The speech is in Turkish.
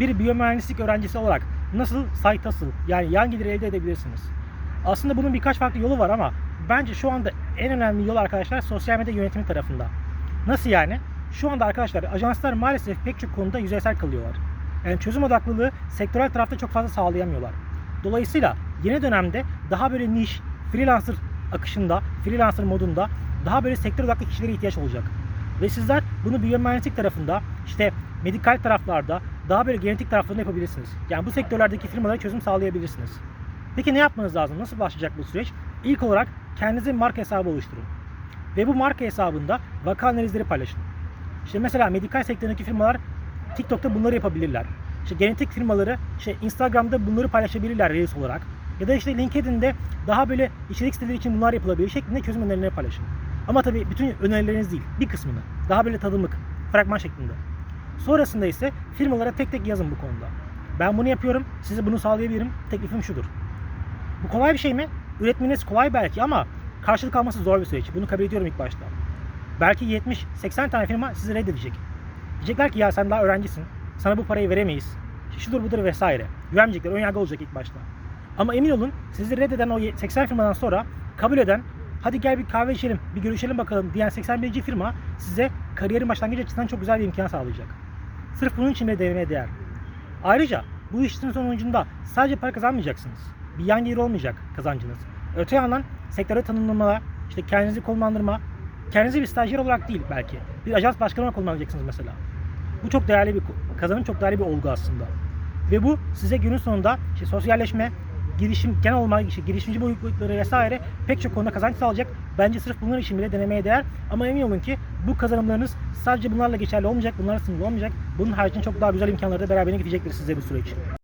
bir biyomühendislik öğrencisi olarak nasıl site hustle yani yan gelir elde edebilirsiniz? Aslında bunun birkaç farklı yolu var ama bence şu anda en önemli yol arkadaşlar sosyal medya yönetimi tarafında. Nasıl yani? Şu anda arkadaşlar ajanslar maalesef pek çok konuda yüzeysel kalıyorlar. Yani çözüm odaklılığı sektörel tarafta çok fazla sağlayamıyorlar. Dolayısıyla yeni dönemde daha böyle niş, freelancer akışında, freelancer modunda daha böyle sektör odaklı kişilere ihtiyaç olacak. Ve sizler bunu biyomühendislik tarafında, işte medikal taraflarda, daha böyle genetik taraflarında yapabilirsiniz. Yani bu sektörlerdeki firmalara çözüm sağlayabilirsiniz. Peki ne yapmanız lazım? Nasıl başlayacak bu süreç? İlk olarak kendinize bir marka hesabı oluşturun. Ve bu marka hesabında vaka analizleri paylaşın. İşte mesela medikal sektöründeki firmalar TikTok'ta bunları yapabilirler. İşte genetik firmaları işte Instagram'da bunları paylaşabilirler Reels olarak. Ya da işte LinkedIn'de daha böyle içerik siteleri için bunlar yapılabilir şeklinde çözüm önerileri paylaşın. Ama tabii bütün önerileriniz değil, bir kısmını. Daha böyle tadımlık, fragman şeklinde. Sonrasında ise firmalara tek tek yazın bu konuda. Ben bunu yapıyorum, size bunu sağlayabilirim, teklifim şudur. Bu kolay bir şey mi? Üretmeniz kolay belki ama karşılık alması zor bir süreç. Bunu kabul ediyorum ilk başta. Belki 70-80 tane firma sizi reddedecek. Diyecekler ki ya sen daha öğrencisin. Sana bu parayı veremeyiz. Şudur budur vesaire. Güvenmeyecekler. Önyargı olacak ilk başta. Ama emin olun sizi reddeden o 80 firmadan sonra kabul eden hadi gel bir kahve içelim, bir görüşelim bakalım diyen 81. firma size kariyerin başlangıcı açısından çok güzel bir imkan sağlayacak. Sırf bunun için bile denemeye değer. Ayrıca bu işin sonucunda sadece para kazanmayacaksınız. Bir yan gelir olmayacak kazancınız. Öte yandan sektöre tanımlama, işte kendinizi konumlandırma, kendinizi bir stajyer olarak değil belki. Bir ajans başkanı olarak konumlanacaksınız mesela. Bu çok değerli bir kazanım, çok değerli bir olgu aslında. Ve bu size günün sonunda işte sosyalleşme, girişim, genel olma, işte girişimci boyutları vesaire pek çok konuda kazanç sağlayacak. Bence sırf bunlar için bile denemeye değer. Ama emin olun ki bu kazanımlarınız sadece bunlarla geçerli olmayacak, bunlarla sınırlı olmayacak. Bunun haricinde çok daha güzel imkanları da beraberine gidecektir size bu süreç.